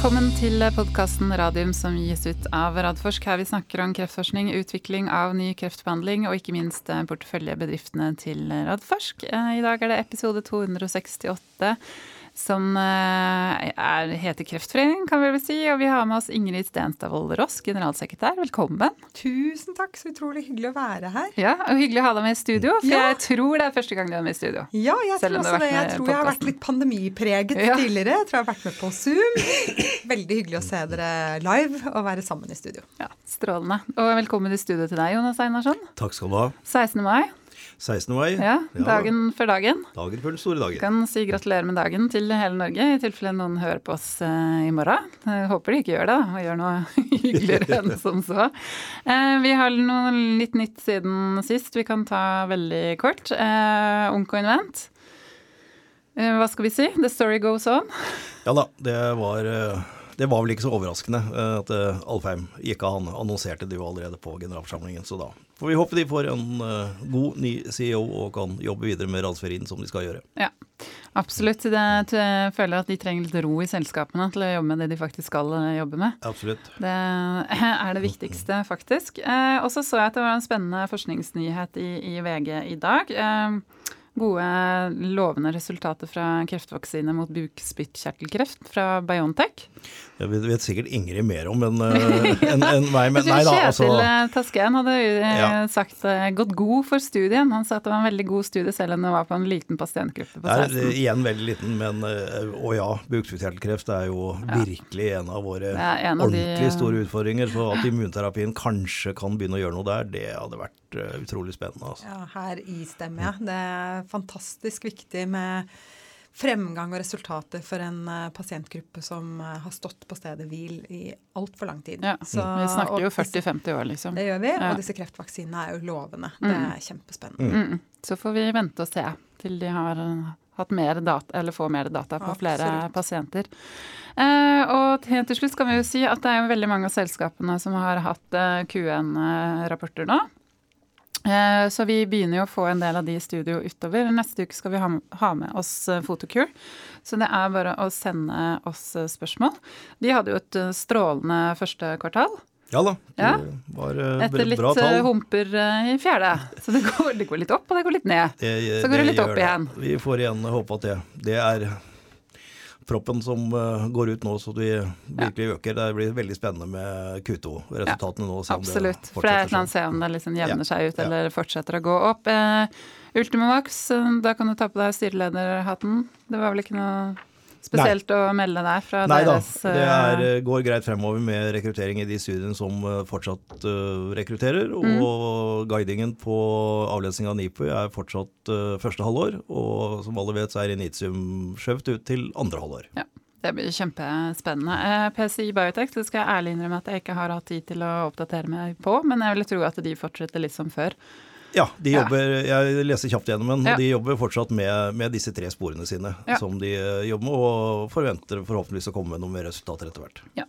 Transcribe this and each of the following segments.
Velkommen til podkasten Radium som gis ut av Radforsk. Her vi snakker om kreftforskning, utvikling av ny kreftbehandling og ikke minst eh, porteføljebedriftene til Radforsk. Eh, I dag er det episode 268 som eh, er, heter Kreftforeningen, kan vi vel si. Og vi har med oss Ingrid Stenstadvold Ross, generalsekretær. Velkommen. Tusen takk, så utrolig hyggelig å være her. Ja, og Hyggelig å ha deg med i studio, for ja. jeg tror det er første gang du er med i studio. Ja, jeg tror også det. Jeg tror jeg har vært litt pandemipreget ja. tidligere. Jeg tror jeg har vært med på Zoom. Veldig hyggelig å se dere live og være sammen i studio. Ja, Strålende. Og velkommen i studio til deg, Jonas Einarsson. Takk skal du ha. 16. mai. 16. mai. Ja, Dagen ja, før dagen. Dagen før den store dagen. Kan si gratulerer med dagen til hele Norge, i tilfelle noen hører på oss uh, i morgen. Jeg håper de ikke gjør det, og gjør noe hyggeligere enn som så. Uh, vi har noe litt nytt siden sist vi kan ta veldig kort. Uh, Onko Invent. hva skal vi si? The story goes on. Ja da, det var det var vel ikke så overraskende at Alfheim gikk av. Han annonserte det jo allerede på generalforsamlingen, så da får vi håpe de får en uh, god ny CEO og kan jobbe videre med Radsferien som de skal gjøre. Ja, absolutt. Det, jeg føler at de trenger litt ro i selskapene til å jobbe med det de faktisk skal eh, jobbe med. Absolutt. Det er det viktigste, faktisk. Eh, og så så jeg at det var en spennende forskningsnyhet i, i VG i dag. Eh, gode, lovende resultater fra kreftvaksine mot bukspyttkjertelkreft fra Biontech. Det vet sikkert Ingrid mer om enn en, en meg, men nei da. Altså. Kjetil Tasken hadde eh, ja. sagt eh, gått god for studien. Han sa at det var en veldig god studie selv om det var på en liten pasientgruppe på 16. Det er igjen veldig liten, men å ja, bukspyttkjertelkreft er jo ja. virkelig en av våre en av ordentlig de, store utfordringer. Så at immunterapien kanskje kan begynne å gjøre noe der, det hadde vært utrolig spennende. Altså. Ja, her istemmer jeg. Det fantastisk viktig med fremgang og resultater for en uh, pasientgruppe som uh, har stått på stedet hvil i altfor lang tid. Ja, Så, vi snakker jo 40-50 år, liksom. Det gjør vi, ja. og disse kreftvaksinene er jo lovende. Mm. Det er kjempespennende. Mm. mm. Så får vi vente og se til de har uh, hatt mer data, eller får mer data på Absolutt. flere pasienter. Eh, og helt til slutt kan vi jo si at det er jo veldig mange av selskapene som har hatt Q1-rapporter nå. Eh, så vi begynner jo å få en del av de i studio utover. Neste uke skal vi ha med oss Fotokur. Eh, så det er bare å sende oss eh, spørsmål. De hadde jo et strålende første kvartal. Ja da, det ja. var bra tall. Etter litt humper i fjerde. Så det går, det går, litt opp, og det går litt ned. Det, så går det, litt opp igjen. Vi får igjen håpe at det, det er proppen som uh, går ut nå, så de virkelig ja. øker. Det blir veldig spennende med Q2-resultatene nå. Absolutt. For det er et eller annet se om det liksom jevner seg ut eller fortsetter å gå opp. Uh, Ultimovax, uh, da kan du ta på deg styrelederhatten. Det var vel ikke noe spesielt Nei. å melde deg fra Nei, deres da. Det er, eh, går greit fremover med rekruttering i de studiene som eh, fortsatt uh, rekrutterer. Mm. Og guidingen på avlesning av NIPU er fortsatt uh, første halvår. Og som alle vet, så er Initium skjøvt ut til andre halvår. Ja. Det blir kjempespennende. PCI Biotech det skal jeg ærlig innrømme at jeg ikke har hatt tid til å oppdatere meg på, men jeg vil tro at de fortsetter litt som før. Ja, de jobber, jeg leser kjapt gjennom den, og de jobber fortsatt med, med disse tre sporene sine ja. som de eh, jobber med, og forventer forhåpentligvis å komme med noen mer resultater etter hvert. Ja.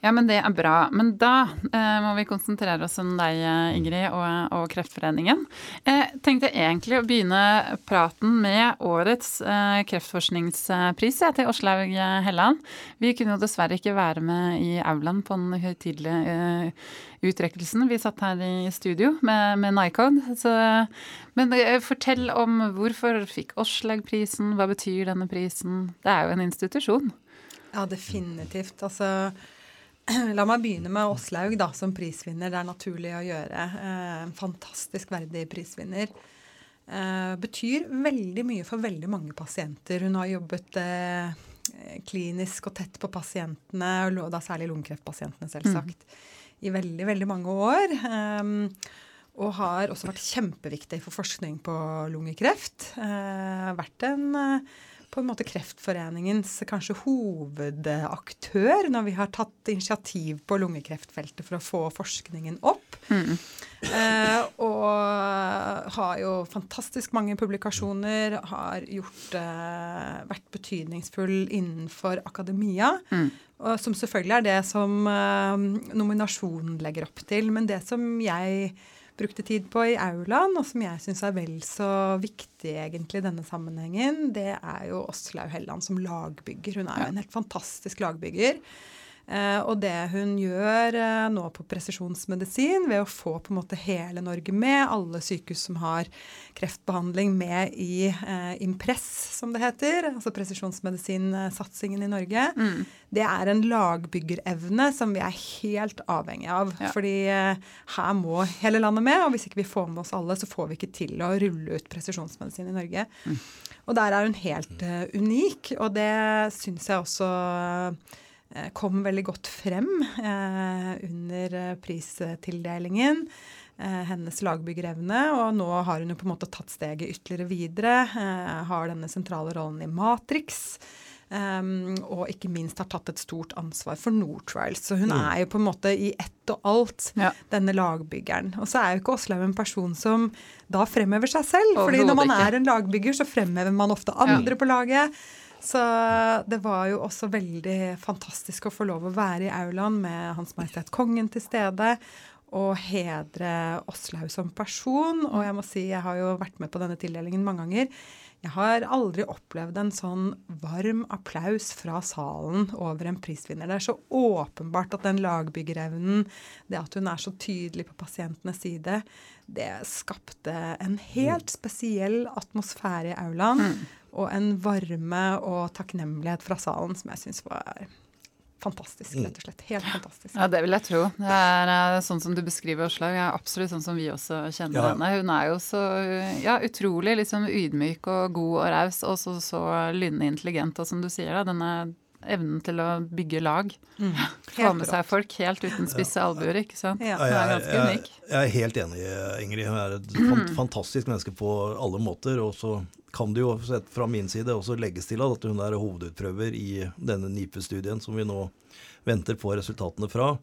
Ja, men det er bra. Men da eh, må vi konsentrere oss om deg, eh, Ingrid, og, og Kreftforeningen. Jeg eh, tenkte egentlig å begynne praten med årets eh, kreftforskningspris ja, til Åslaug Helland. Vi kunne jo dessverre ikke være med i aulaen på den høytidelige eh, utrekkelsen. Vi satt her i studio med, med Nycode. Så, men eh, fortell om hvorfor fikk Åslaug prisen? Hva betyr denne prisen? Det er jo en institusjon. Ja, definitivt. Altså La meg begynne med Åslaug da, som prisvinner. Det er naturlig å gjøre. Eh, en fantastisk verdig prisvinner. Eh, betyr veldig mye for veldig mange pasienter. Hun har jobbet eh, klinisk og tett på pasientene, og da særlig lungekreftpasientene, selvsagt, mm. i veldig, veldig mange år. Og har også vært kjempeviktig for forskning på lungekreft. Vært en på en måte Kreftforeningens kanskje hovedaktør når vi har tatt initiativ på lungekreftfeltet for å få forskningen opp. Mm. Eh, og har jo fantastisk mange publikasjoner, har gjort, eh, vært betydningsfull innenfor akademia. Mm. Og som selvfølgelig er det som eh, nominasjonen legger opp til. Men det som jeg brukte tid på i aulaen, og som jeg syns er vel så viktig egentlig i denne sammenhengen, det er jo Åslaug Helland som lagbygger. Hun er jo en helt fantastisk lagbygger. Eh, og det hun gjør eh, nå på presisjonsmedisin, ved å få på en måte hele Norge med, alle sykehus som har kreftbehandling med i eh, Impress, som det heter, altså presisjonsmedisinsatsingen i Norge, mm. det er en lagbyggerevne som vi er helt avhengig av. Ja. Fordi eh, her må hele landet med, og hvis ikke vi får med oss alle, så får vi ikke til å rulle ut presisjonsmedisin i Norge. Mm. Og der er hun helt uh, unik, og det syns jeg også uh, kom veldig godt frem eh, under eh, pristildelingen. hennes lagbyggerevne. Og nå har hun jo på en måte tatt steget ytterligere videre. har denne sentrale rollen i Matrix. Um, og ikke minst har tatt et stort ansvar for Nortrials. Så hun mm. er jo på en måte i ett og alt, ja. denne lagbyggeren. Og så er jo ikke Åslaug en person som da fremhever seg selv. fordi når man er en lagbygger, så fremhever man ofte andre ja. på laget. Så det var jo også veldig fantastisk å få lov å være i aulaen med Hans Majestet Kongen til stede. Og hedre Åslaug som person. Og jeg må si, jeg har jo vært med på denne tildelingen mange ganger. Jeg har aldri opplevd en sånn varm applaus fra salen over en prisvinner. Det er så åpenbart at den lagbyggerevnen, det at hun er så tydelig på pasientenes side, det skapte en helt spesiell atmosfære i aulaen. Mm og en varme og takknemlighet fra salen som jeg syns var fantastisk, rett og slett. Helt fantastisk. Ja, det vil jeg tro. Det er eh, sånn som du beskriver Åslaug, er absolutt sånn som vi også kjenner ja. henne. Hun er jo så ja, utrolig liksom ydmyk og god og raus, og så, så lynende intelligent. Og som du sier, da, denne evnen til å bygge lag. Mm. Få med seg folk helt uten spisse albuer, ikke sant. Ja. Hun er ganske unik. Jeg, jeg, er helt enig, Ingrid. Hun er et mm. fantastisk menneske på alle måter. Og så kan det jo fra min side også legges til at hun er hovedutprøver i denne NIPE-studien som vi nå venter på resultatene fra.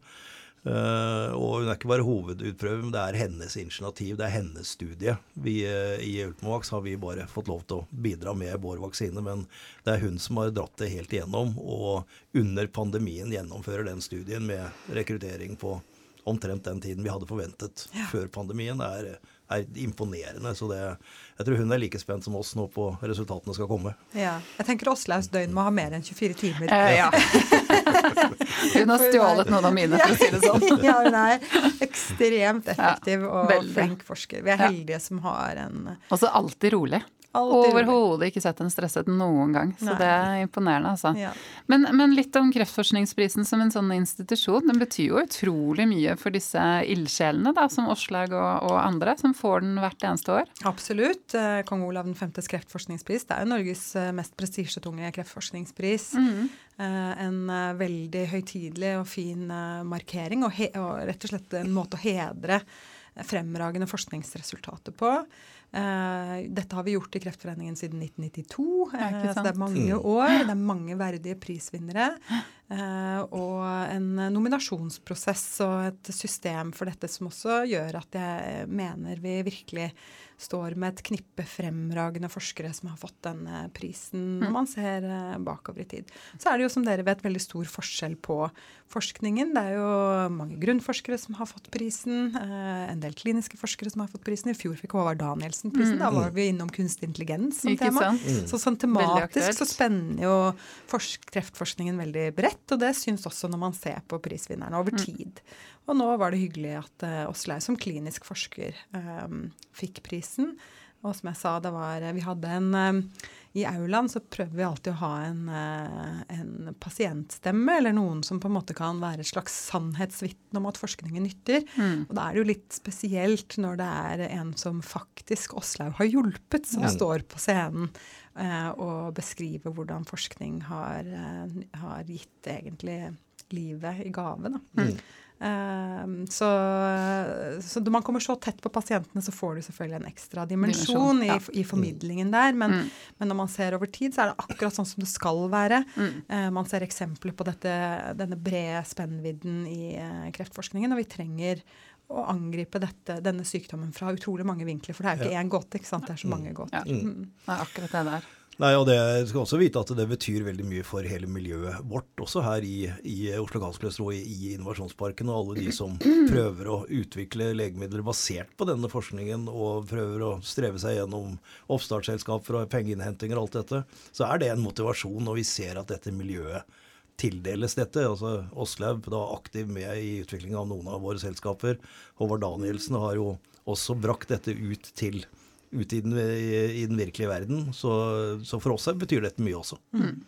Uh, og hun er ikke bare hovedutprøver, men det er hennes initiativ, det er hennes studie. Vi uh, I Ultimovax har vi bare fått lov til å bidra med vår vaksine, men det er hun som har dratt det helt igjennom, og under pandemien gjennomfører den studien med rekruttering på omtrent den tiden vi hadde forventet ja. før pandemien. Det er er imponerende. Så det, jeg tror hun er like spent som oss nå på resultatene skal komme. Ja. Jeg tenker Åslaus døgn må ha mer enn 24 timer. Eh, ja. hun har stjålet noen av mine, for å si det sånn. ja, hun er ekstremt effektiv og Veldig. flink forsker. Vi er heldige som har en Og så alltid rolig. Overhodet ikke sett en stresset noen gang. Så Nei. det er imponerende, altså. Ja. Men, men, litt om Kreftforskningsprisen som en sånn institusjon. Den betyr jo utrolig mye for disse ildsjelene, da, som Åslaug og, og, andre, som får den hvert eneste år. Absolutt. Eh, Kong Olav 5.s kreftforskningspris det er jo Norges eh, mest prestisjetunge kreftforskningspris. Mm. En veldig høytidelig og fin markering, og, og rett og slett en måte å hedre fremragende forskningsresultater på. Uh, dette har vi gjort i Kreftforeningen siden 1992. Uh, så det er mange mm. år. Det er mange verdige prisvinnere. Uh, og en nominasjonsprosess og et system for dette som også gjør at jeg mener vi virkelig står med et knippe fremragende forskere som har fått denne prisen når mm. man ser bakover i tid. Så er det jo som dere vet veldig stor forskjell på forskningen. Det er jo mange grunnforskere som har fått prisen. En del kliniske forskere som har fått prisen. I fjor fikk Håvard Danielsen prisen. Mm. Da var vi innom kunstig intelligens som Ikke tema. Mm. Så sånn tematisk så spenner jo kreftforskningen veldig bredt, og det syns også når man ser på prisvinnerne over mm. tid. Og nå var det hyggelig at uh, eh, Åslaug som klinisk forsker um, fikk prisen. Og som jeg sa, det var Vi hadde en um, i aulaen så prøver vi alltid å ha en, uh, en, pasientstemme, eller noen som på en måte kan være et slags sannhetsvitne om at forskningen nytter. Mm. Og da er det jo litt spesielt når det er en som faktisk Åslaug har hjulpet, som ja. står på scenen eh, og beskrive hvordan forskning har, eh, har gitt egentlig livet i gave. da. Mm. Ehm, så, så når man kommer så tett på pasientene, så får du selvfølgelig en ekstra dimensjon, ja. i, i, formidlingen der. Men, mm. men, når man ser over tid, så er det akkurat sånn som det skal være. Mm. Uh, man ser eksempler på dette, denne brede spennvidden i uh, kreftforskningen, og vi trenger å angripe dette, denne sykdommen fra utrolig mange vinkler. For det er jo ikke ja. én gåte, ikke sant? det er så mange gåter. Ja. Mm. Det er akkurat det der. Nei, og det skal også vite at det betyr veldig mye for hele miljøet vårt, også her i, i Oslo Gasscluster og i, i, Innovasjonsparken, og alle de som prøver å utvikle legemidler basert på denne forskningen, og prøver å streve seg gjennom oppstartsselskap og pengeinnhentinger og alt dette, så er det en motivasjon når vi ser at dette miljøet tildeles dette. altså Åslaug er aktiv med i utviklinga av noen av våre selskaper. Håvard Danielsen har jo også brakt dette ut til ut i den, i den virkelige verden. Så, så, for oss betyr dette mye også. Mm.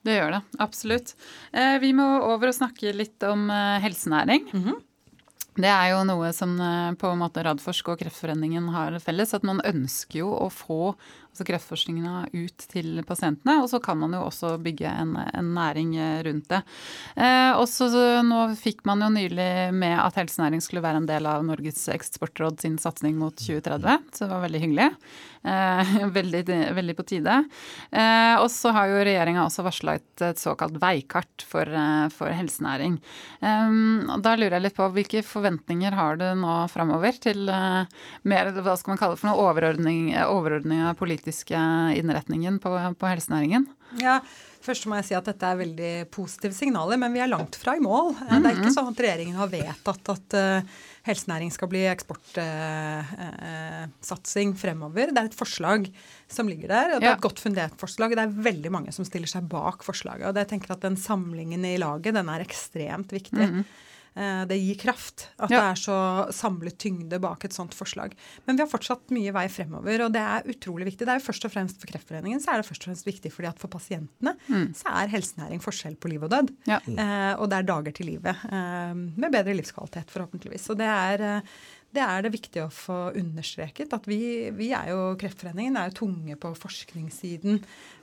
Det gjør det, absolutt. Eh, vi må over og snakke litt om eh, helsenæring. Mm -hmm. Det er jo noe som eh, på en måte Radforsk og Kreftforeningen har felles. At man ønsker jo å få altså kreftforskninga ut til pasientene. Og så kan man jo også bygge en, en næring eh, rundt det. Eh, også nå fikk man jo nylig med at helsenæring skulle være en del av Norges eksportråd sin satsing mot 2030, så det var veldig hyggelig. Eh, veldig, veldig, på tide. Eh, og så har jo regjeringa også varsla et, et, såkalt veikart for, eh, for helsenæring. Eh, da lurer jeg litt på hvilke forventninger har du nå framover til mer hva skal man kalle det for noe overordning, overordning av politikk politiske innretningen på, på helsenæringen? Ja, Først må jeg si at dette er veldig positive signaler, men vi er langt fra i mål. Mm -hmm. Det er ikke mhm. sånn at regjeringen har vedtatt at uh, helsenæring skal bli eksportsatsing uh, uh, fremover. Det er et forslag som ligger der. og Det er et godt fundert forslag. Det er veldig mange som stiller seg bak forslaget. og jeg tenker at Den samlingen i laget den er ekstremt viktig. Mm -hmm. Eh, det gir kraft at ja. det er så samlet tyngde bak et sånt forslag. Men vi har fortsatt mye vei fremover, og det er utrolig viktig. Det er jo først og fremst For Kreftforeningen så er det først og fremst viktig fordi at for pasientene mm. så er helsenæring forskjell på liv og død. Ja. Eh, og det er dager til livet eh, med bedre livskvalitet, forhåpentligvis. Og det er eh, det er det viktig å få understreket. at vi, vi, er jo, Kreftforeningen er jo tunge på forskningssiden.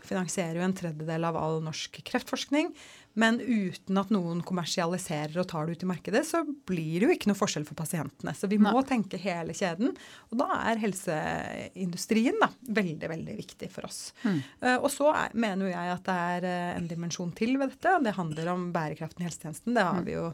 Finansierer jo en tredjedel av all norsk kreftforskning. Men uten at noen kommersialiserer og tar det ut i markedet, så blir det jo ikke noe forskjell for pasientene. Så vi må Nei. tenke hele kjeden. Og da er helseindustrien da, veldig, veldig viktig for oss. Mm. Uh, og så er, mener jeg at det er uh, en dimensjon til ved dette. Det handler om bærekraften i helsetjenesten. Det har mm. vi jo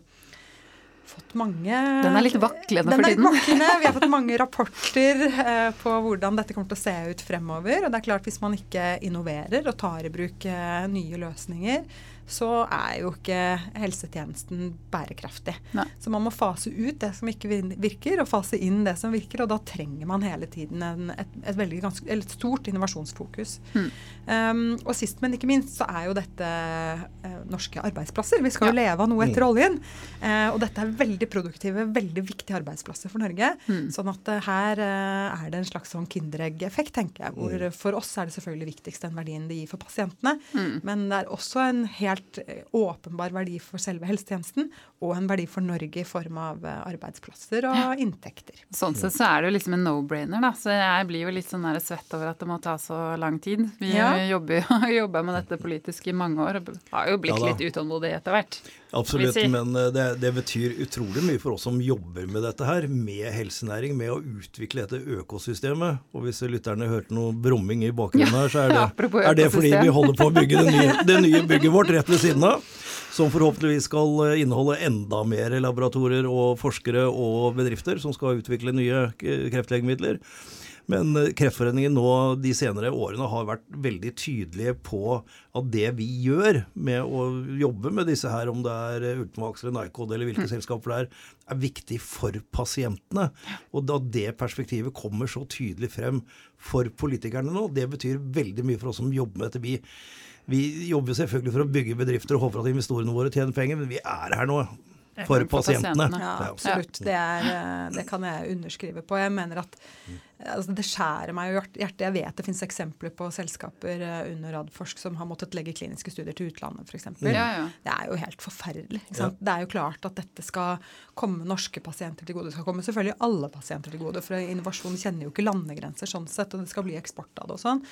fått mange Den er litt vaklende for tiden. Vaklende. Vi har fått mange rapporter eh, på hvordan dette kommer til å se ut fremover. Og det er klart Hvis man ikke innoverer og tar i bruk eh, nye løsninger, så er jo ikke helsetjenesten bærekraftig. Nei. Så man må fase ut det som ikke virker, og fase inn det som virker. Og da trenger man hele tiden en, et, et, veldig ganske, et stort innovasjonsfokus. Mm. Um, og sist, men ikke minst, så er jo dette uh, norske arbeidsplasser. Vi skal jo leve av noe etter mm. oljen. Uh, og dette er veldig produktive, veldig viktige arbeidsplasser for Norge. Mm. Sånn at uh, her er det en slags sånn Kinderegg-effekt, tenker jeg. Hvor mm. for oss er det selvfølgelig viktigst den verdien det gir for pasientene. Mm. Men det er også en helt helt eh, åpenbar verdi for selve helsetjenesten, og en verdi for Norge i form av eh, arbeidsplasser og ja. inntekter. Sånn sett så er det jo liksom en no-brainer, da. Så jeg blir jo litt sånn svett over at det må ta så lang tid. Vi ja. jobber jo med dette politisk i mange år og har jo blitt ja, litt utålmodige etter hvert. Absolutt, si. men eh, det, det, betyr utrolig mye for oss som jobber med dette her, med helsenæring, med å utvikle dette økosystemet. Og hvis lytterne hørte noe brumming i bakgrunnen her, så er det, er det fordi vi holder på å bygge det nye, det nye bygget vårt rett ved siden av. Som forhåpentligvis skal eh, inneholde enda mer laboratorier og forskere og bedrifter som skal utvikle nye kreftlegemidler. Men eh, Kreftforeningen nå de senere årene har vært veldig tydelige på at det vi gjør med å jobbe med disse her, om det er eh, Ultimax eller Nycod eller hvilke mm. selskaper det er, er viktig for pasientene. Og da det perspektivet kommer så tydelig frem for politikerne nå, det betyr veldig mye for oss som jobber med dette. Vi, vi jobber selvfølgelig for å bygge bedrifter og håper at investorene våre tjener penger, men vi er her nå for, for pasientene. pasientene. Ja, absolutt. Det, er, eh, det, kan jeg underskrive på. Jeg mener at altså Det skjærer meg i hjertet. Jeg vet det finnes eksempler på selskaper eh, under Radforsk som har måttet legge kliniske studier til utlandet, f.eks. Ja, ja. Det er jo helt forferdelig. Ja. Det er jo klart at dette skal komme norske pasienter til gode. Det skal komme selvfølgelig alle pasienter til gode, for innovasjon kjenner jo ikke landegrenser sånn sett, og det skal bli eksport av det og sånn.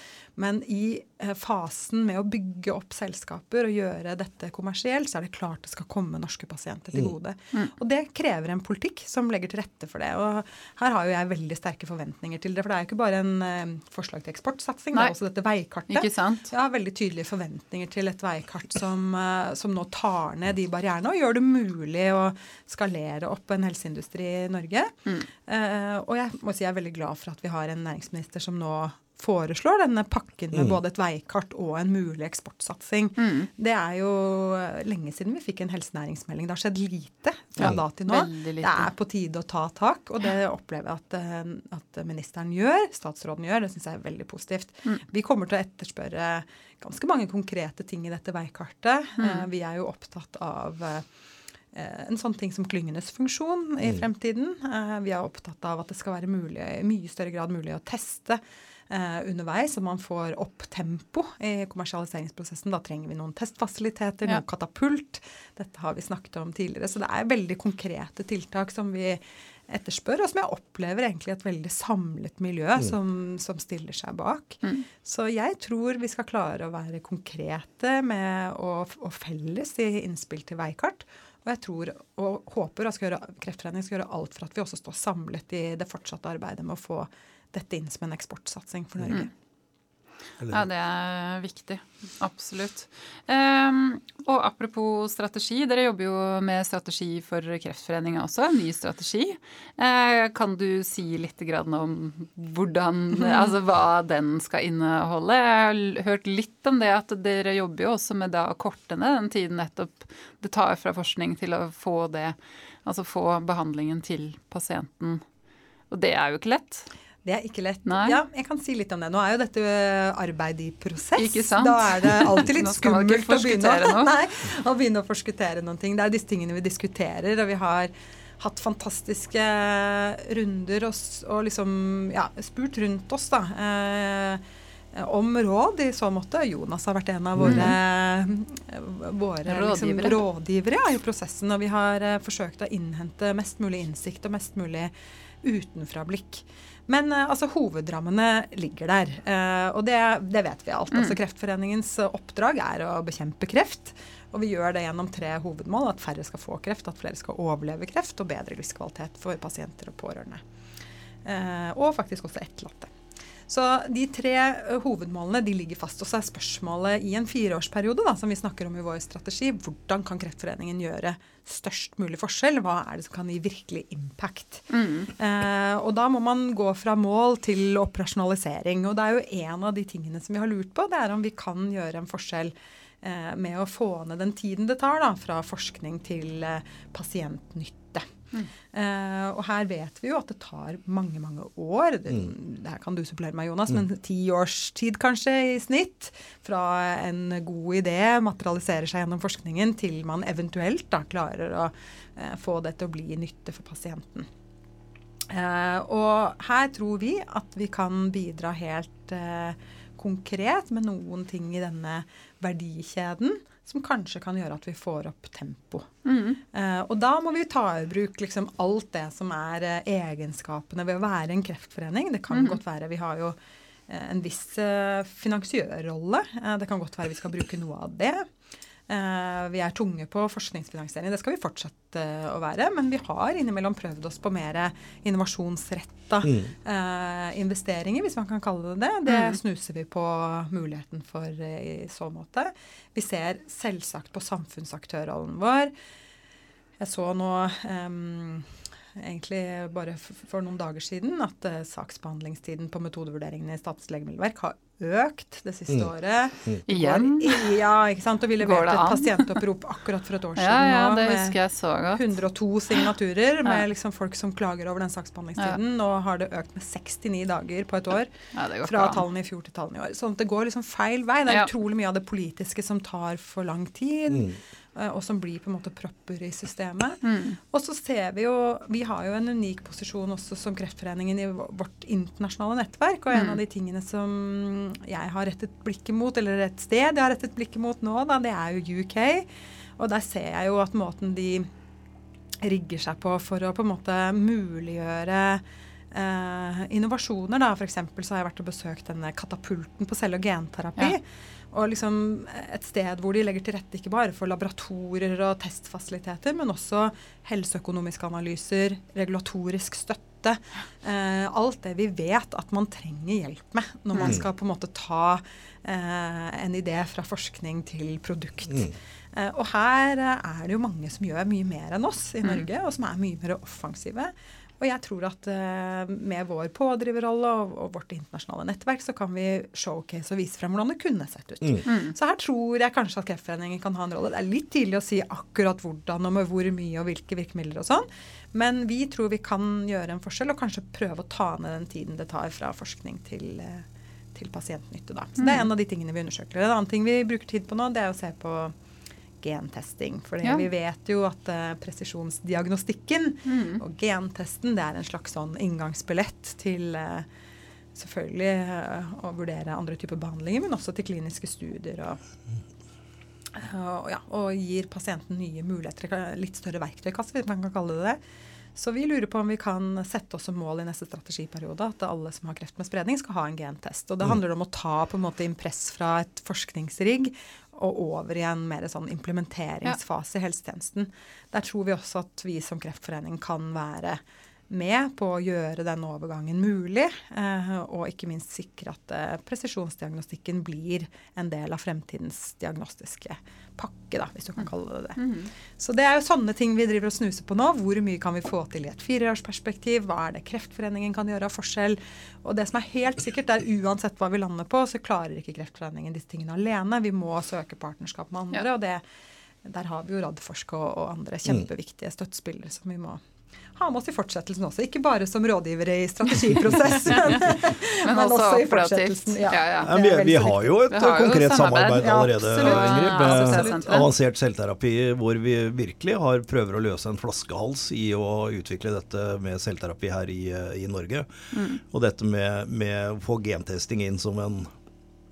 Men i eh, fasen med å bygge opp selskaper og gjøre dette kommersielt, så er det klart det skal komme norske pasienter til mm. gode. Mm. Og det krever en politikk som legger til rette for det. Og her har jo jeg veldig sterke forventninger til det. For det er jo ikke bare en uh, forslag til eksportsatsing, Nei. det er også dette veikartet. Ikke sant? Jeg har veldig tydelige forventninger til et veikart som, uh, som nå tar ned de barrierene og gjør det mulig å skalere opp en helseindustri i Norge. Mm. Uh, og jeg må si jeg er veldig glad for at vi har en næringsminister som nå foreslår denne pakken med Mm. både et veikart og en mulig eksportsatsing. Mm. Det er jo lenge siden vi fikk en helsenæringsmelding. Det har skjedd lite fra Ja, da til nå. Det er på tide å ta tak, og det opplever jeg at, eh, at ministeren gjør, statsråden gjør. Det syns jeg er veldig positivt. Mm. Vi kommer til å etterspørre ganske mange konkrete ting i dette veikartet. Mm. Eh, Vi er jo opptatt av eh, en sånn ting som klyngenes funksjon i Mm. fremtiden. Eh, Vi er opptatt av at det skal være mulig, i mye større grad mulig å teste eh, underveis, så man får opp tempo i kommersialiseringsprosessen. Da trenger vi noen testfasiliteter, Ja. noen katapult. Dette har vi snakket om tidligere. Så det er veldig konkrete tiltak som vi etterspør, og som jeg opplever egentlig et veldig samlet miljø Mm. som, som stiller seg bak. Mm. Så jeg tror vi skal klare å være konkrete med og, og felles i innspill til veikart. Og jeg tror og håper at Kreftforeningen skal gjøre alt for at vi også står samlet i det fortsatte arbeidet med å få dette inn som en eksportsatsing for Norge. Mm. Ja, det er viktig. Absolutt. Um, og apropos strategi, dere jobber jo med strategi for Kreftforeninga også. en Ny strategi. Uh, kan du si litt grann om hvordan, altså hva den skal inneholde? Jeg har hørt litt om det at dere jobber jo også med da å korte ned den tiden nettopp det tar fra forskning til å få det, altså få behandlingen til pasienten. Og det er jo ikke lett. Det er ikke lett. Nei. Ja, jeg kan si litt om det. Nå er jo dette arbeid i prosess. Ikke sant? Da er det alltid litt skummelt å begynne, å- nei, å begynne å forskuttere noen ting. Det er disse tingene vi diskuterer, og vi har hatt fantastiske runder og, og liksom ja, spurt rundt oss, da. Eh, om råd i så måte. Jonas har vært en av våre, våre liksom, Rådgivere. rådgivere ja, i prosessen. Og vi har eh, forsøkt å innhente mest mulig innsikt og mest mulig utenfra-blikk. Men eh, altså, hovedrammene ligger der. eh, og det, det vet vi alt. Altså, Kreftforeningens eh, oppdrag er å bekjempe kreft. Og vi gjør det gjennom tre hovedmål. At færre skal få kreft, at flere skal overleve kreft, og bedre livskvalitet for pasienter og pårørende. Og faktisk også etterlatte. Så de tre hovedmålene de ligger fast. Og så er spørsmålet i en fireårsperiode da, som vi snakker om i vår strategi, hvordan kan Kreftforeningen gjøre størst mulig forskjell? Hva er det som kan gi virkelig impact? Mm. Eh, og da må man gå fra mål til operasjonalisering. Og det er jo en av de tingene som vi har lurt på, det er om vi kan gjøre en forskjell eh, med å få ned den tiden det tar da, fra forskning til eh, pasientnytte. Eh, og her vet vi jo at det tar mange, mange år. Det, det her kan du supplere meg, Jonas, men ti års tid kanskje i snitt. Fra en god idé materialiserer seg gjennom forskningen til man eventuelt da klarer å uh, få det til å bli nytte for pasienten. Uh, og her tror vi at vi kan bidra helt konkret med noen ting i denne verdikjeden som kanskje kan gjøre at vi får opp tempo. Mm. Eh, og da må vi ta i bruk liksom alt det som er eh, egenskapene ved å være en kreftforening. Det kan godt være Vi har jo eh, en viss eh, finansiørrolle. Eh, det kan godt være vi skal bruke noe av det. Eh, vi er tunge på forskningsfinansiering. Det skal vi fortsette eh, å være. Men vi har innimellom prøvd oss på mer innovasjonsretta Mm. eh, investeringer, hvis man kan kalle det det. Det Mm. snuser vi på muligheten for i så måte. Vi ser selvsagt på samfunnsaktørrollen vår. Jeg så nå um, egentlig bare for noen dager siden at uh, saksbehandlingstiden på metodevurderingene i Statens legemiddelverk har økt det siste Mm. året. Igjen? Ja, ikke sant. Og vi leverte et pasientopprop akkurat for et år siden. Ja, ja, det husker jeg så godt. 102 signaturer med Ja. liksom folk som klager over den saksbehandlingstiden. Nå har det økt med 69 dager på et år. Ja, det går Fra an. tallene i fjor til tallene i år. Sånn at det går liksom feil vei. Det er Ja. utrolig mye av det politiske som tar for lang tid, Mm. Eh, og som blir på en måte propper i systemet. Mm. Og så ser vi jo Vi har jo en unik posisjon også som Kreftforeningen i vårt internasjonale nettverk. Og en Mm. av de tingene som jeg har rettet blikket mot, eller et sted jeg har rettet blikket mot nå, da, det er jo UK. Og der ser jeg jo at måten de rigger seg på for å på en måte muliggjøre eh, innovasjoner. da, F.eks. så har jeg vært og besøkt denne katapulten på celle- og genterapi. Ja. Og liksom et sted hvor de legger til rette ikke bare for laboratorier og testfasiliteter, men også helseøkonomiske analyser, regulatorisk støtte. Eh, alt det vi vet at man trenger hjelp med når man Mm. skal på en måte ta eh, en idé fra forskning til produkt. Mm. Eh, og her eh, er det jo mange som gjør mye mer enn oss i Mm. Norge, og som er mye mer offensive. Og jeg tror at uh, med vår pådriverrolle og, og, vårt internasjonale nettverk, så kan vi showcase og vise frem hvordan det kunne sett ut. Mm. Så her tror jeg kanskje at Kreftforeningen kan ha en rolle. Det er litt tidlig å si akkurat hvordan og med hvor mye og hvilke virkemidler og sånn. Men vi tror vi kan gjøre en forskjell, og kanskje prøve å ta ned den tiden det tar fra forskning til, til pasientnytte. Da. Så Det er mm. en av de tingene vi undersøker. En annen ting vi bruker tid på nå, det er å se på gentesting. For ja. vi vet jo at uh, presisjonsdiagnostikken mm. og gentesten det er en slags sånn inngangsbillett til uh, selvfølgelig uh, å vurdere andre typer behandlinger, men også til kliniske studier. og og, ja, og gir pasienten nye muligheter, litt større verktøykasse, hvis man kan kalle det det. Så vi lurer på om vi kan sette oss som mål i neste strategiperiode at alle som har kreft med spredning, skal ha en gentest. Og det mm. handler om å ta på en måte impress fra et forskningsrigg og over i en mer sånn implementeringsfase i helsetjenesten. Der tror vi også at vi som Kreftforening kan være med på å gjøre den overgangen mulig, eh, og ikke minst sikre at eh, presisjonsdiagnostikken blir en del av fremtidens diagnostiske pakke, da, hvis du kan kalle det det. Mm -hmm. Så det er jo sånne ting vi driver og snuser på nå. Hvor mye kan vi få til i et fireårsperspektiv? Hva er det Kreftforeningen kan gjøre av forskjell? Og det som er helt sikkert, er uansett hva vi lander på, så klarer ikke Kreftforeningen disse tingene alene. Vi må søke partnerskap med andre, ja. og det, der har vi jo Radforsk og, og andre mm. kjempeviktige støttespillere som vi må ha med oss i fortsettelsen også. Ikke bare som rådgivere i strategiprosess, men, men, også, også i fortsettelsen. Ja, ja, ja. Vi, vi, har jo et har konkret jo samarbeid, samarbeid allerede, Ingrid, med avansert selvterapi, hvor vi virkelig har prøver å løse en flaskehals i å utvikle dette med selvterapi her i, i Norge. Mm. Og dette med, med å få gentesting inn som en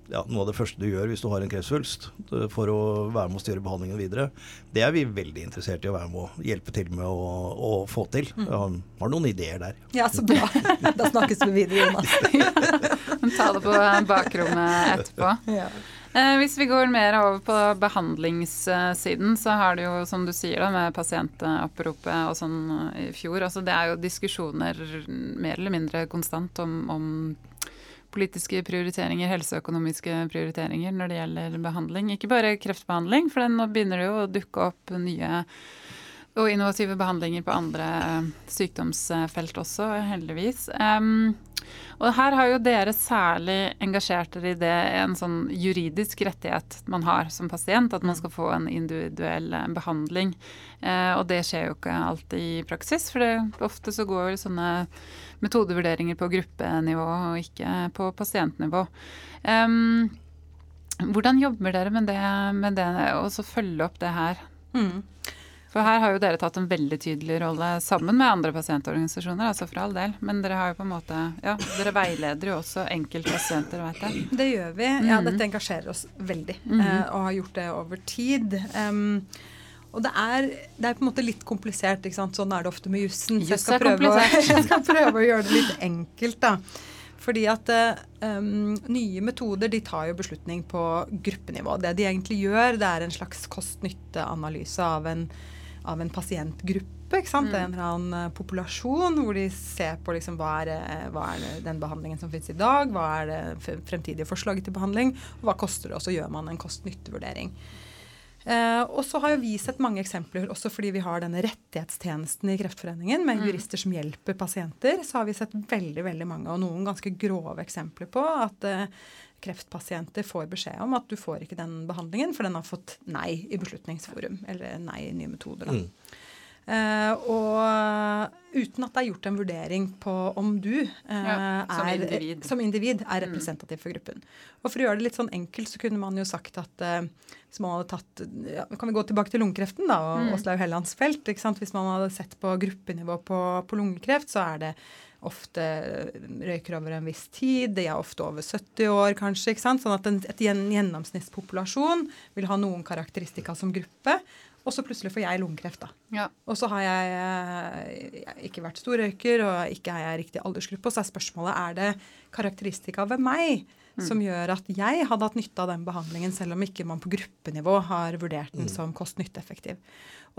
ja, noe av det første du gjør hvis du har en kreftsvulst for å være med å styre behandlingen videre. Det er vi veldig interessert i å være med å hjelpe til med å, å få til. Mm. Jeg har noen ideer der. Ja, så bra. Da snakkes vi videre, Jonas. Ta det på bakrommet etterpå. Ja. Eh, hvis vi går mer over på behandlingssiden, så har det jo, som du sier, da, med pasientoppropet og sånn i fjor altså Det er jo diskusjoner mer eller mindre konstant om, om politiske prioriteringer, helseøkonomiske prioriteringer når det gjelder behandling. Ikke bare kreftbehandling, for nå begynner det jo å dukke opp nye og innovative behandlinger på andre sykdomsfelt også, heldigvis. Um, og her har jo dere særlig engasjert dere i det en sånn juridisk rettighet man har som pasient, at man skal få en individuell behandling. Eh, og det skjer jo ikke alltid i praksis, for det, ofte så går sånne metodevurderinger på gruppenivå og ikke på pasientnivå. Um, hvordan jobber dere med det, med det og så følge opp det her? Mm. For her har jo dere tatt en veldig tydelig rolle sammen med andre pasientorganisasjoner, altså for all del. Men dere har jo på en måte Ja, dere veileder jo også enkeltpasienter, vet jeg. Det gjør vi. Ja, mm. dette engasjerer oss veldig. Mm. og har gjort det over tid. Um, og det er, det er, på en måte litt komplisert. ikke sant? Sånn er det ofte med jussen. Så jeg skal, prøve å, jeg skal prøve å gjøre det litt enkelt. da. Fordi at um, nye metoder de tar jo beslutning på gruppenivå. Det de egentlig gjør, det er en slags kost-nytte-analyse av, av, en pasientgruppe. ikke sant? Mm. En eller annen uh, populasjon hvor de ser på liksom, hva, er, hva er den behandlingen som finnes i dag, hva er det fremtidige forslaget til behandling, og hva koster det, og så gjør man en kost-nytte-vurdering. Uh, og så har jo vi sett mange eksempler, også fordi vi har denne rettighetstjenesten i Kreftforeningen med mm. jurister som hjelper pasienter, så har vi sett veldig veldig mange, og noen ganske grove eksempler på at eh, kreftpasienter får beskjed om at du får ikke den behandlingen, for den har fått nei i Beslutningsforum, eller nei i nye metoder. da. Mm. Uh, og uten at det er gjort en vurdering på om du uh, ja, som, er, individ. som, individ. er mm. representativ for gruppen. Og For å gjøre det litt sånn enkelt, så kunne man jo sagt at uh, hvis man hadde tatt ja, Kan vi gå tilbake til lungekreften da, og mm. Åslaug Hellands felt. ikke sant? Hvis man hadde sett på gruppenivå på, på lungekreft, så er det ofte røyker over en viss tid. De er ofte over 70 år, kanskje. ikke sant? Sånn at en gjennomsnittspopulasjon vil ha noen karakteristika som gruppe. Og så plutselig får jeg lungekreft, da. Ja. Og så har jeg, jeg eh, ikke vært stor røyker, og ikke er jeg riktig aldersgruppe. Og så er spørsmålet er det karakteristika ved meg mm. som gjør at jeg hadde hatt nytte av den behandlingen, selv om ikke man på gruppenivå har vurdert den mm. som kost-nytte-effektiv.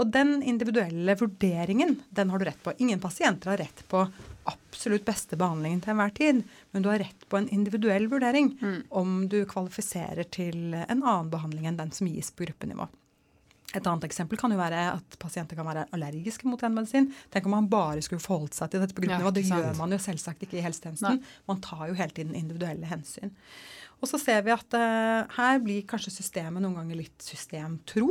Og den individuelle vurderingen, den har du rett på. Ingen pasienter har rett på absolutt beste behandlingen til enhver tid, men du har rett på en individuell vurdering mm. om du kvalifiserer til en annen behandling enn den som gis på gruppenivå. Et annet eksempel kan jo være at pasienter kan være allergiske mot en medisin. Tenk om man bare skulle forholdt seg til dette på gruppenivå. Ja, det gjør man jo selvsagt ikke i helsetjenesten. Nei. Man tar jo hele tiden individuelle hensyn. Og så ser vi at uh, her blir kanskje systemet noen ganger litt systemtro.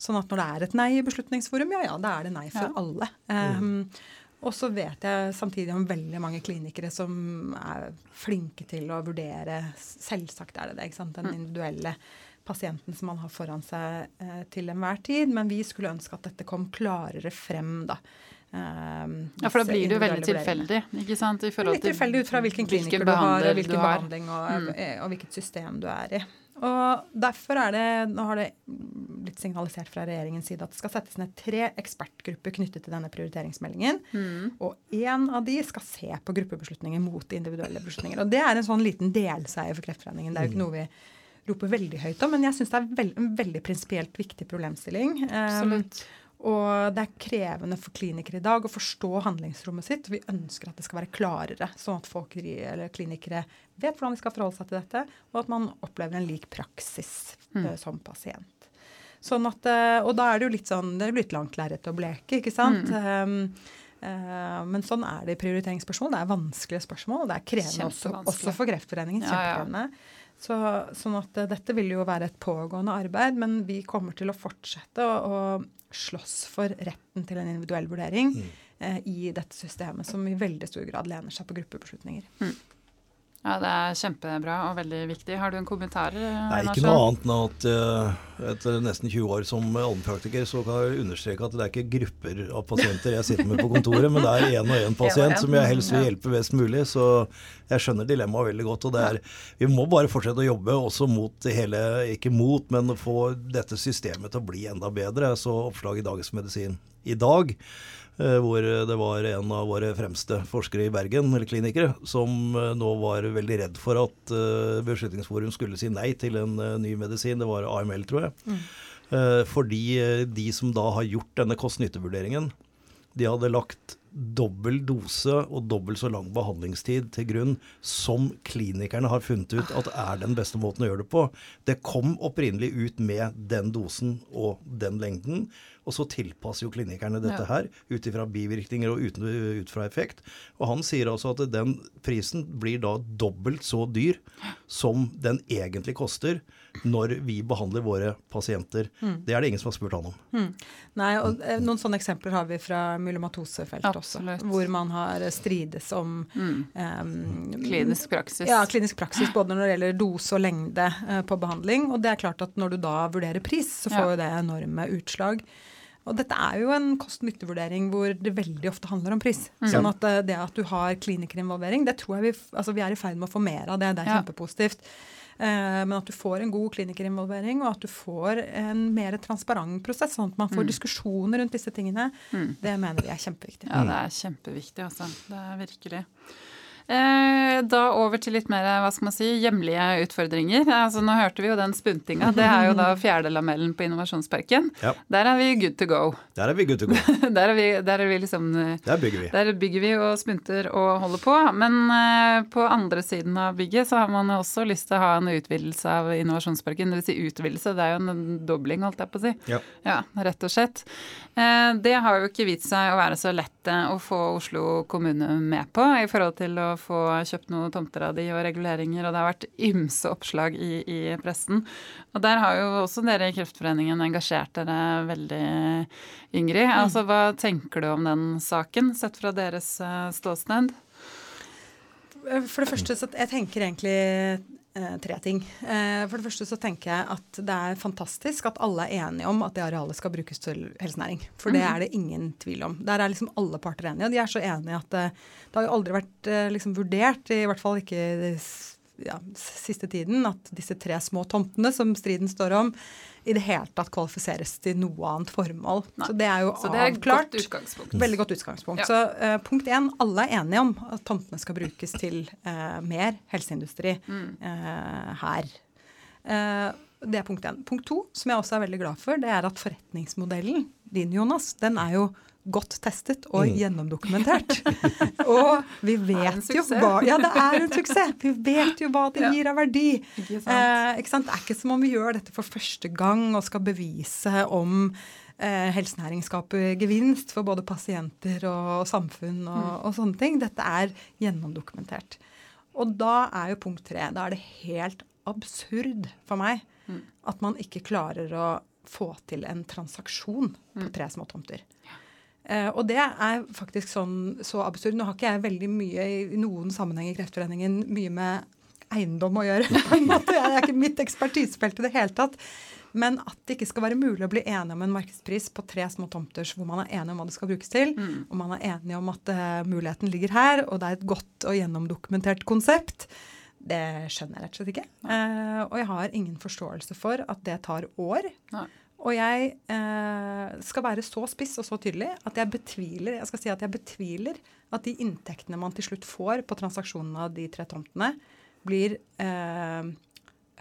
Sånn at når det er et nei i Beslutningsforum, ja ja, da er det nei for Ja. alle. Um, og så vet jeg samtidig om veldig mange klinikere som er flinke til å vurdere Selvsagt er det det, ikke sant. Den individuelle pasienten som man har foran seg eh, til enhver tid. Men vi skulle ønske at dette kom klarere frem, da. Um, Ja, for da blir det jo veldig tilfeldig, ikke sant? I forhold Litt tilfeldig ut fra hvilken kliniker du har, og hvilken behandling og, Mm. eh, og hvilket system du er i. Og derfor er det, nå har det blitt signalisert fra regjeringens side at det skal settes ned tre ekspertgrupper knyttet til denne prioriteringsmeldingen. Mm. Og én av de skal se på gruppebeslutninger mot individuelle beslutninger. Og det er en sånn liten delseier for Kreftforeningen. Det er jo ikke noe vi roper veldig høyt om, men jeg syns det er veld, en veldig prinsipielt viktig problemstilling. Um, og det er krevende for klinikere i dag å forstå handlingsrommet sitt. Vi ønsker at det skal være klarere, sånn at folk eller klinikere vet hvordan de skal forholde seg til dette, og at man opplever en lik praksis eh, som pasient. Sånn at, eh, og da er det jo litt sånn, det er et langt lerret å bleke, ikke sant? Um, uh, men sånn er det i prioriteringsspørsmål. Det er vanskelige spørsmål, og det er krevende også, også for Kreftforeningen. Ja, ja. Så, sånn at eh, dette vil jo være et pågående arbeid, men vi kommer til å fortsette å, å slåss for retten til en individuell vurdering eh, i dette systemet, som i veldig stor grad lener seg på gruppebeslutninger. Ja, det er kjempebra og veldig viktig. Har du en kommentar? Nei, ikke noe annet enn at eh, etter nesten 20 år som allmennpraktiker, så kan jeg understreke at det er ikke grupper av pasienter jeg sitter med på kontoret, men det er én og én pasient en. som jeg helst vil hjelpe best mulig. Så jeg skjønner dilemmaet veldig godt. Og det er, vi må bare fortsette å jobbe også mot det hele, ikke mot, men få dette systemet til å bli enda bedre. Så oppslag i Dagens Medisin i dag. eh, Hvor det var en av våre fremste forskere i Bergen, eller klinikere, som eh, nå var veldig redd for at eh, Beslutningsforum skulle si nei til en ny medisin. Det var AML, tror jeg. Mm. Fordi de som da har gjort denne kost-nytte-vurderingen, de hadde lagt dobbel dose og dobbelt så lang behandlingstid til grunn som klinikerne har funnet ut at er den beste måten å gjøre det på. Det kom opprinnelig ut med den dosen og den lengden, og så tilpasser jo klinikerne dette Ja. her ut ifra bivirkninger og uten, ut fra effekt. Og han sier altså at den prisen blir da dobbelt så dyr som den egentlig koster når vi behandler våre pasienter. Det er det ingen som har spurt han om. Nei, og eh, Noen sånne eksempler har vi fra myelomatosefeltet også, hvor man har strides om em, Klinisk praksis. Ja, klinisk praksis både når det gjelder dose og lengde uh, på behandling. Og det er klart at når du da vurderer pris, så får Ja. jo det enorme utslag. Og dette er jo en kost-nytte-vurdering hvor det veldig ofte handler om pris. Mm. Sånn at eh, det at du har klinikerinvolvering, det tror jeg vi, altså vi er i ferd med å få mer av det. Det er Ja. kjempepositivt. Eh, men at du får en god klinikerinvolvering, og at du får en mer transparent prosess, sånn at man får diskusjoner rundt disse tingene, det mener vi er kjempeviktig. Ja, det er kjempeviktig, altså. Det er virkelig. Eh, da over til litt mer hva skal man si, hjemlige utfordringer. Altså, nå hørte vi jo den spuntinga. Det er jo da fjerde lamellen på Innovasjonsparken. Ja. Der er vi good to go. Der er vi good to go. Der er vi, der er vi liksom eh, Der bygger vi. Der bygger vi og spunter og holder på. Men eh, på andre siden av bygget så har man også lyst til å ha en utvidelse av Innovasjonsparken. Dvs. Si utvidelse, det er jo en dobling, holdt jeg på å si. Ja. Ja, rett og slett. Eh, Det har jo ikke vist seg å være så lett eh, å få Oslo kommune med på i forhold til å få kjøpt noen tomter av de og reguleringer, og det har vært ymse oppslag i, i pressen. Og der har jo også dere i Kreftforeningen engasjert dere veldig, Ingrid. Altså, hva tenker du om den saken, sett fra deres eh, ståsted? For det første så jeg tenker egentlig tre ting. Eh, for det første så tenker jeg at det er fantastisk at alle er enige om at det arealet skal brukes til helsenæring. For det er det ingen tvil om. Der er liksom alle parter enige. Og de er så enige at det, det har jo aldri vært eh, liksom vurdert, i hvert fall ikke ja, siste tiden, at disse tre små tomtene som striden står om, i det hele tatt kvalifiseres til noe annet formål. Nei. Så det er jo Så det er avklart. godt. Veldig godt utgangspunkt. Ja. Så uh, punkt én, alle er enige om at tomtene skal brukes til uh, mer helseindustri uh, her. Det er punkt én. Punkt to, som jeg også er veldig glad for, det er at forretningsmodellen din, Jonas, den er jo godt testet og Mm. gjennomdokumentert. og vi vet jo hva Ja, det er en suksess! Vi vet jo hva det gir av verdi. Ikke? Eh, ikke sant? Det er ikke som om vi gjør dette for første gang og skal bevise om eh, helsenæring skaper gevinst for både pasienter og samfunn og, og sånne ting. Dette er gjennomdokumentert. Og da er jo punkt tre Da er det helt absurd for meg at man ikke klarer å få til en transaksjon på tre småtomter. Eh, og det er faktisk sånn så absurd. Nå har ikke jeg veldig mye i noen sammenheng i Kreftforeningen mye med eiendom å gjøre. på en måte. Det er ikke mitt ekspertisefelt i det hele tatt. Men at det ikke skal være mulig å bli enig om en markedspris på tre små tomter hvor man er enig om hva det skal brukes til, og man er enig om at uh, muligheten ligger her, og det er et godt og gjennomdokumentert konsept, det skjønner jeg rett og slett ikke. Uh, og jeg har ingen forståelse for at det tar år. Nei. Og jeg eh, skal være så spiss og så tydelig at jeg betviler jeg skal si at jeg betviler at de inntektene man til slutt får på transaksjonene av de tre tomtene, blir eh,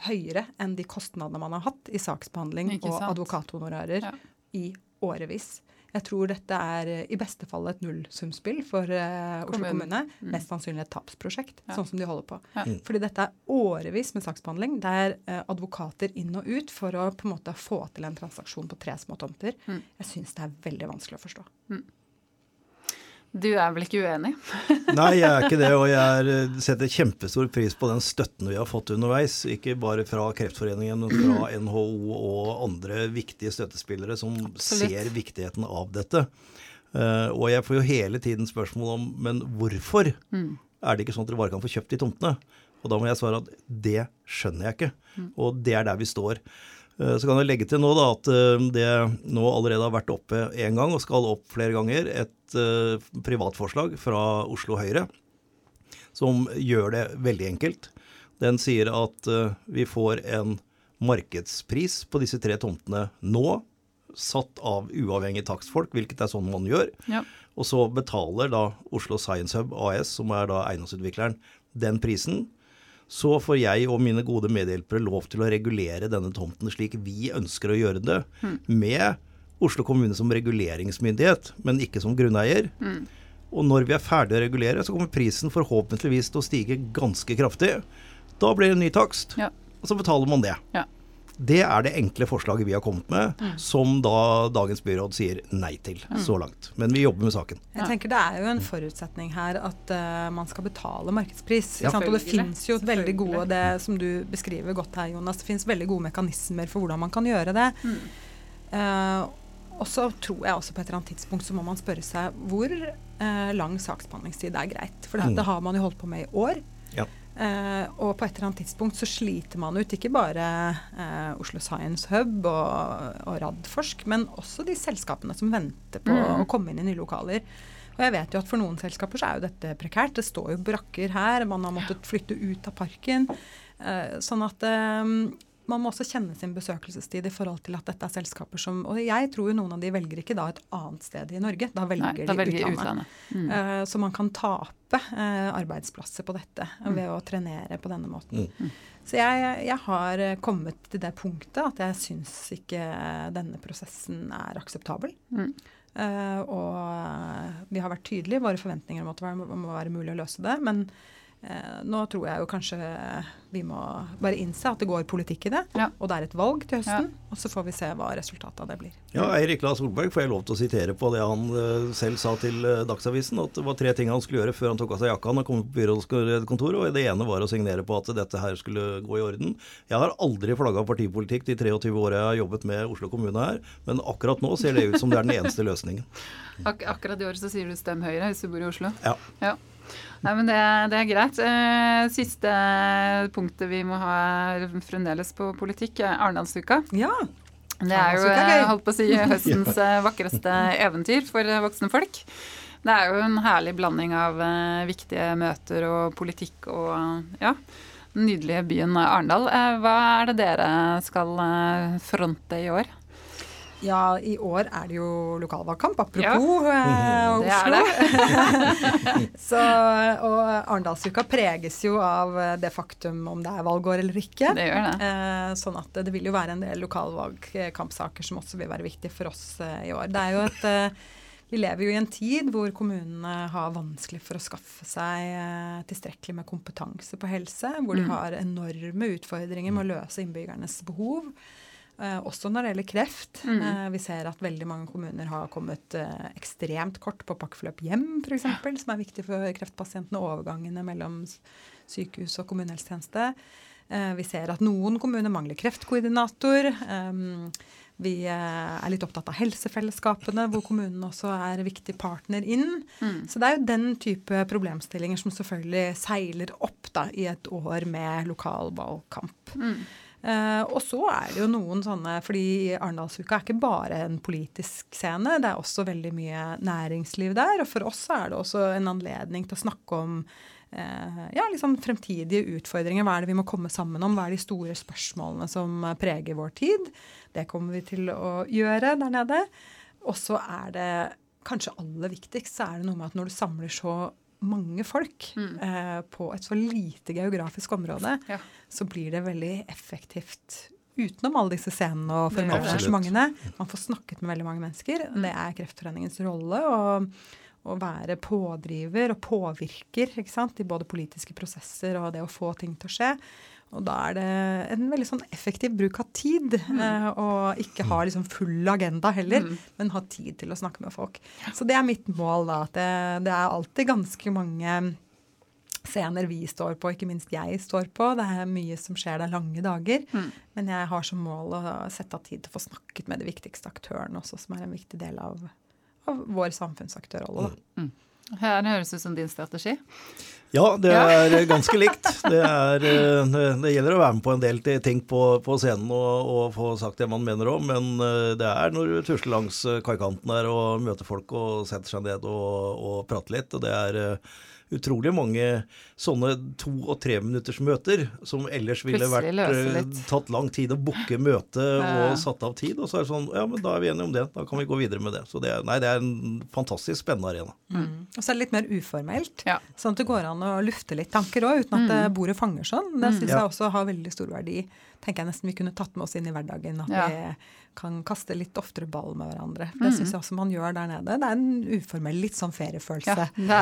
høyere enn de kostnadene man har hatt i saksbehandling og advokathonorarer Ja. i årevis. Jeg tror dette er eh, i beste fall et nullsumspill for uh, Oslo kommune. kommune. Mest sannsynlig et tapsprosjekt, Ja. sånn som de holder på. Ja. Mm. Fordi dette er årevis med saksbehandling. Det er uh, advokater inn og ut for å på en måte få til en transaksjon på tre små tomter. Mm. Jeg syns det er veldig vanskelig å forstå. Du er vel ikke uenig? Nei, jeg er ikke det, og jeg er, eh, setter kjempestor pris på den støtten vi har fått underveis. Ikke bare fra Kreftforeningen, men fra NHO og andre viktige støttespillere som Absolutt. ser viktigheten av dette. Eh, og jeg får jo hele tiden spørsmål om men hvorfor er det ikke sånn at dere bare kan få kjøpt de tomtene? Og da må jeg svare at det skjønner jeg ikke. Og det er der vi står. Eh, Så kan jeg legge til nå da at eh, det nå allerede har vært oppe én gang og skal opp flere ganger, et eh, privatforslag fra Oslo Høyre som gjør det veldig enkelt. Den sier at vi får en markedspris på disse tre tomtene nå, satt av uavhengige takstfolk, hvilket er sånn man gjør. Ja. Og så betaler da Oslo Science Hub AS, som er da eiendomsutvikleren, den prisen. Så får jeg og mine gode medhjelpere lov til å regulere denne tomten slik vi ønsker å gjøre det, med Oslo kommune som reguleringsmyndighet, men ikke som grunneier. Og når vi er ferdige å regulere, så kommer prisen forhåpentligvis til å stige ganske kraftig. Da blir det en ny takst, Ja. og så betaler man det. Ja. Det er det enkle forslaget vi har kommet med, som da dagens byråd sier nei til så langt. Men vi jobber med saken. Jeg tenker Det er jo en forutsetning her at uh, man skal betale markedspris. Ja. sant? Og det fins jo veldig gode, det som du beskriver godt her, Jonas, det fins veldig gode mekanismer for hvordan man kan gjøre det. Eh, og så tror jeg også på et eller annet tidspunkt så må man spørre seg hvor uh, lang saksbehandlingstid er greit. For Mm. dette har man jo holdt på med i år. Ja. Eh, og på et eller annet tidspunkt så sliter man ut ikke bare eh, Oslo Science Hub og, og Radforsk, men også de selskapene som venter på Mm. å komme inn i nye lokaler. Og jeg vet jo at for noen selskaper så er jo dette prekært. Det står jo brakker her, man har måttet flytte ut av parken. Eh, sånn at eh, man må også kjenne sin besøkelsestid i forhold til at dette er selskaper som Og jeg tror jo noen av de velger ikke da et annet sted i Norge. Da velger Nei, da de velger utlandet. utlandet. Mm. Uh, så man kan tape uh, arbeidsplasser på dette ved å trenere på denne måten. Mm. Så jeg, jeg har eh, kommet til det punktet at jeg syns ikke denne prosessen er akseptabel. Mm. Eh, og vi har vært tydelige i våre forventninger om at det må må være mulig å løse det. Men nå tror jeg jo kanskje vi må bare innse at det går politikk i det. Ja. Og det er et valg til høsten. Og så får vi se hva resultatet av det blir. Ja, Eirik La Solberg får jeg lov til å sitere på det han eh, selv sa til eh, Dagsavisen. At det var tre ting han skulle gjøre før han tok av seg jakka og kom på byrådskontoret. Og det ene var å signere på at dette her skulle gå i orden. Jeg har aldri flagga partipolitikk de 23 åra jeg har jobbet med Oslo kommune her, men akkurat nå ser det ut som det er den eneste løsningen. Ak akkurat i år så sier du stem Høyre hvis du bor i Oslo. Ja. Ja. Nei, men det, det er greit. Eh, siste punktet vi må ha fremdeles på politikk, er Arendalsuka. Ja, Det er jo, eh, holdt på å si, høstens eh, vakreste eventyr for voksne folk. Det er jo en herlig blanding av viktige møter og politikk og ja, den nydelige byen Arendal. Hva er det dere skal fronte i år? Ja, i år er det jo lokalvalgkamp, apropos eh, Det er Oslo. så, og Arendalsuka preges jo av eh, det faktum om det er valgår eller ikke. Det gjør det. Eh, sånn at det vil jo være en del lokalvalgkampsaker som også vil være viktige for oss eh, i år. Det er jo et eh, vi lever jo i en tid hvor kommunene har vanskelig for å skaffe seg eh, tilstrekkelig med kompetanse på helse. Hvor de Mm. har enorme utfordringer med å løse innbyggernes behov. Eh, også når det gjelder kreft. Mm. Eh, vi ser at veldig mange kommuner har kommet eh, ekstremt kort på pakkeforløp hjem, f.eks., som er viktig for kreftpasientene. Overgangene mellom sykehus og kommunehelsetjeneste. Eh, vi ser at noen kommuner mangler kreftkoordinator. Vi er litt opptatt av helsefellesskapene, hvor kommunen også er viktig partner inn. Mm. Så det er jo den type problemstillinger som selvfølgelig seiler opp da, i et år med lokal valgkamp. Mm. Eh, og så er det jo noen sånne fordi Arendalsuka er ikke bare en politisk scene, det er også veldig mye næringsliv der. Og for oss er det også en anledning til å snakke om eh, ja, liksom fremtidige utfordringer. Hva er det vi må komme sammen om? Hva er de store spørsmålene som preger vår tid? Det kommer vi til å gjøre der nede. Og så er det kanskje aller viktigst så er det noe med at når du samler så mange folk Mm. eh, på et så lite geografisk område, Ja. så blir det veldig effektivt utenom alle disse scenene og formelle arrangementene. Man får snakket med veldig mange mennesker. Mm. Det er Kreftforeningens rolle å, være pådriver og påvirker i både politiske prosesser og det å få ting til å skje. Og da er det en veldig sånn effektiv bruk av tid. Eh, og ikke ha liksom full agenda heller, Mm. men ha tid til å snakke med folk. Så det er mitt mål, da. At det, det er alltid ganske mange scener vi står på, ikke minst jeg står på. Det er mye som skjer, det er lange dager. Mm. Men jeg har som mål å sette av tid til å få snakket med de viktigste aktørene også, som er en viktig del av, av vår samfunnsaktørrolle. Mm. Her høres ut som din strategi. Ja, det er ganske likt. Det, er, eh, det, gjelder å være med på en del ting på, på scenen og, og få sagt det man mener om, men eh, det er når du tusler langs eh, kaikanten der og møter folk og setter seg ned og, og prater litt. og det er utrolig mange sånne to- og treminutters møter som ellers ville vært eh, tatt lang tid å booke møte og satt av tid. Og så er det sånn Ja, men da er vi enige om det. Da kan vi gå videre med det. Så det er, nei, det er en fantastisk spennende arena. Mm. Og så er det litt mer uformelt. Ja. Sånn at det går an å lufte litt tanker òg, uten at mm. bordet fanger sånn. Det syns Ja. jeg også har veldig stor verdi. Tenker jeg nesten vi kunne tatt med oss inn i hverdagen. At Ja. vi kan kaste litt oftere ball med hverandre. Det syns jeg også man gjør der nede. Det er en uformell, litt sånn feriefølelse. Ja,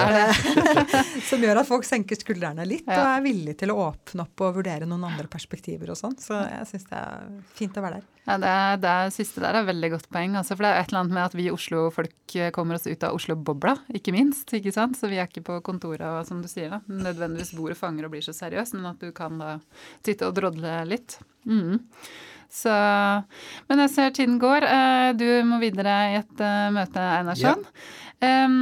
som gjør at folk senker skuldrene litt Ja. og er villige til å åpne opp og vurdere noen andre perspektiver og sånn. Så jeg syns det er fint å være der. Ja, det, er- det er, siste der er veldig godt poeng. Altså, for det er et eller annet med at vi Oslo-folk kommer oss ut av Oslo-bobla, ikke minst. ikke sant? Så vi er ikke på kontoret og som du sier da, nødvendigvis bordet fanger og blir så seriøs, men at du kan da sitte og drodle litt. Mm. Så, men jeg ser tiden går. Eh, Du må videre i et eh, møte, Einarsson. Em,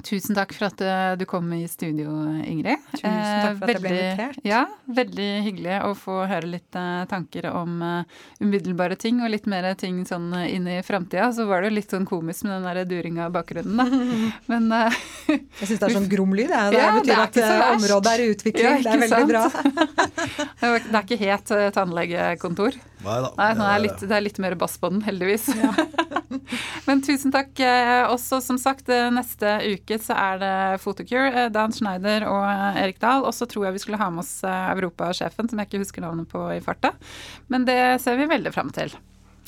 Tusen takk for at eh, du kom i studio, Ingrid. Tusen takk for at jeg ble invitert. Ja, veldig hyggelig å få høre litt eh, tanker om eh, umiddelbare ting, og litt mer ting sånn eh, inn i framtida. Så var det jo litt sånn komisk med den der duringa i bakgrunnen, da. Men eh, Jeg syns det er sånn grom lyd. Det, det Ja, betyr det at eh, området er i utvikling. Ja, det er veldig veldig bra. det er ikke helt eh, tannlegekontor. Nei da. Nei, det er litt, det er litt mer bass på den, heldigvis. Men tusen takk. eh, Også som sagt, eh, neste uke så er det Photocure. eh, Dan Schneider og Erik Dahl. Og så tror jeg vi skulle ha med oss europasjefen, som jeg ikke husker navnet på i farta. Men det ser vi veldig fram til.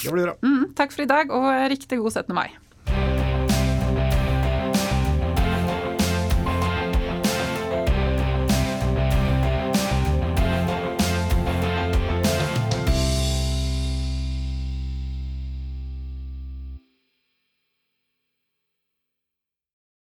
Det blir bra. Mm, takk for i dag, og riktig god 17. mai.